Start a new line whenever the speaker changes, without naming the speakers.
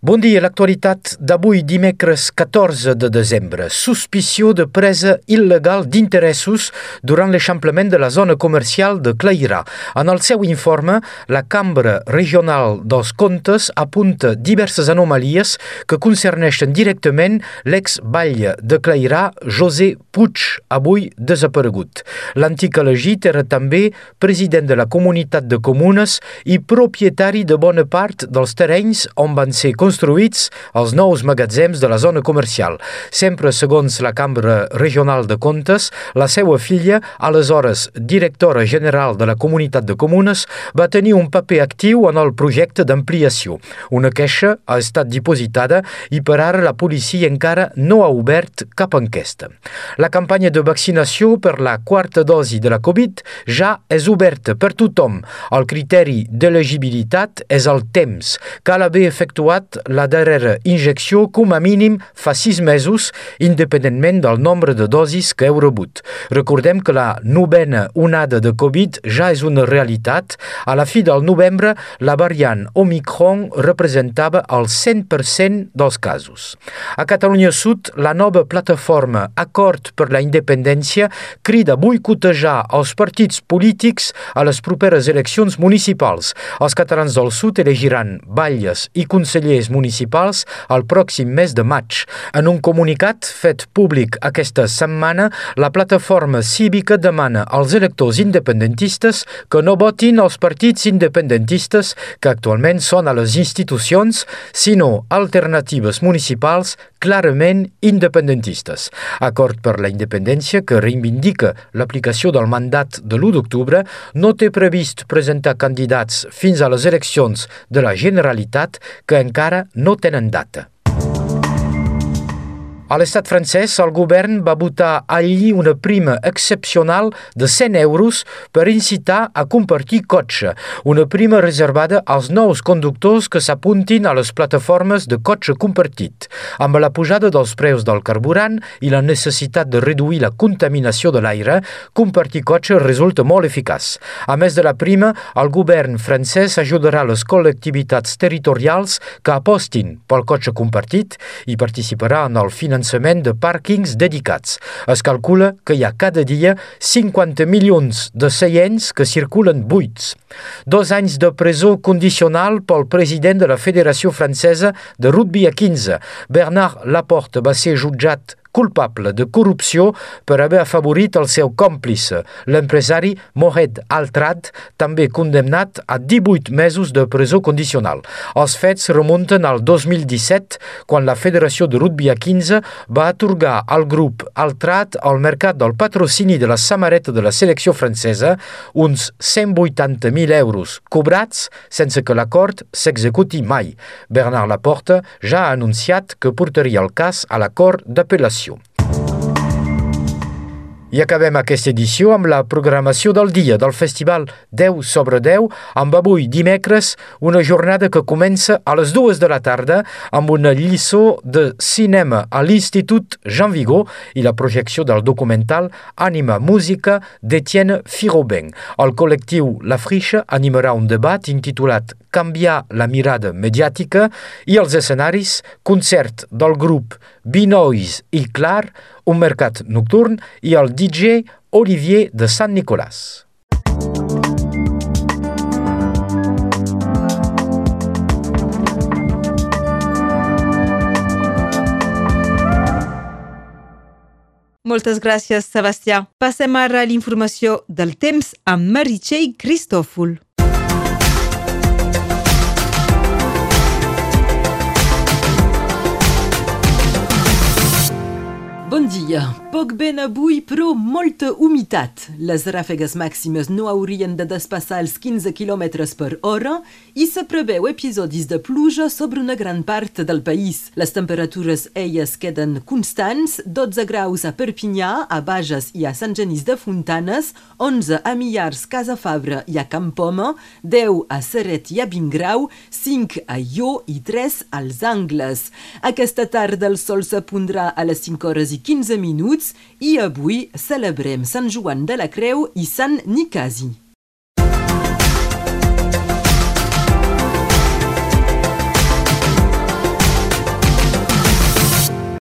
Bon dia, l'actualitat d'avui dimecres 14 de desembre. Suspició de presa il·legal d'interessos durant l'eixamplament de la zona comercial de Clairà. En el seu informe, la Cambra Regional dels Comptes apunta diverses anomalies que concerneixen directament l'ex-batlle de Clairà, José Puig, avui desaparegut. L'antic elegit era també president de la Comunitat de Comunes i propietari de bona part dels terrenys on van ser construïts els nous magatzems de la zona comercial. Sempre segons la Cambra Regional de Comptes, la seva filla, aleshores directora general de la Comunitat de Comunes, va tenir un paper actiu en el projecte d'ampliació. Una queixa ha estat dipositada i per ara la policia encara no ha obert cap enquesta. La campanya de vaccinació per la quarta dosi de la Covid ja és oberta per tothom. El criteri d'elegibilitat és el temps. Cal haver efectuat la darrera injecció com a mínim fa sis mesos, independentment del nombre de dosis que heu rebut. Recordem que la novena onada de Covid ja és una realitat. A la fi del novembre, la variant Omicron representava el 100% dels casos. A Catalunya Sud, la nova plataforma Acord per la Independència crida a boicotejar els partits polítics a les properes eleccions municipals. Els catalans del sud elegiran batlles i consellers municipals el pròxim mes de maig. En un comunicat fet públic aquesta setmana, la plataforma cívica demana als electors independentistes que no votin els partits independentistes que actualment són a les institucions, sinó alternatives municipals clarament independentistes. Acord per la independència que reivindica l'aplicació del mandat de l'1 d'octubre no té previst presentar candidats fins a les eleccions de la Generalitat que encara no tenen data. A l'estat francès, el govern va votar allí una prima excepcional de 100 euros per incitar a compartir cotxe, una prima reservada als nous conductors que s'apuntin a les plataformes de cotxe compartit. Amb la pujada dels preus del carburant i la necessitat de reduir la contaminació de l'aire, compartir cotxe resulta molt eficaç. A més de la prima, el govern francès ajudarà les col·lectivitats territorials que apostin pel cotxe compartit i participarà en el finançament finançament de pàrquings dedicats. Es calcula que hi ha cada dia 50 milions de seients que circulen buits. Dos anys de presó condicional pel president de la Federació Francesa de Rugby a 15. Bernard Laporte va ser jutjat culpable de corrupció per haver afavorit el seu còmplice, l'empresari Mohamed Altrad, també condemnat a 18 mesos de presó condicional. Els fets remunten al 2017, quan la Federació de Rugby a 15 va atorgar al grup Altrad al mercat del patrocini de la samareta de la selecció francesa uns 180.000 euros cobrats sense que l'acord s'executi mai. Bernard Laporte ja ha anunciat que portaria el cas a l'acord d'apel·lació i acabem aquesta edició amb la programació del dia del Festival 10 sobre 10, amb avui dimecres una jornada que comença a les dues de la tarda amb una lliçó de cinema a l'Institut Jean Vigo i la projecció del documental Anima Música d'Etienne Firobin. El col·lectiu La Frixa animarà un debat intitulat Canviar la mirada mediàtica i els escenaris, concert del grup Binois i Clar, un mercat nocturn i el DJ Olivier de Sant Nicolàs.
Moltes gràcies, Sebastià. Passem ara a l'informació del temps amb Meritxell Cristòfol.
Poc vent avui, però molta humitat. Les ràfegues màximes no haurien de despassar els 15 km per hora i se preveu episodis de pluja sobre una gran part del país. Les temperatures elles queden constants, 12 graus a Perpinyà, a Bages i a Sant Genís de Fontanes, 11 a Millars, Casa Fabra i a Campoma, 10 a Seret i a Vingrau, 5 a Ió i 3 als Angles. Aquesta tarda el sol s'apondrà a les 5 hores i 15 minuts i avui celebrem Sant Joan de la Creu i Sant Nicasi.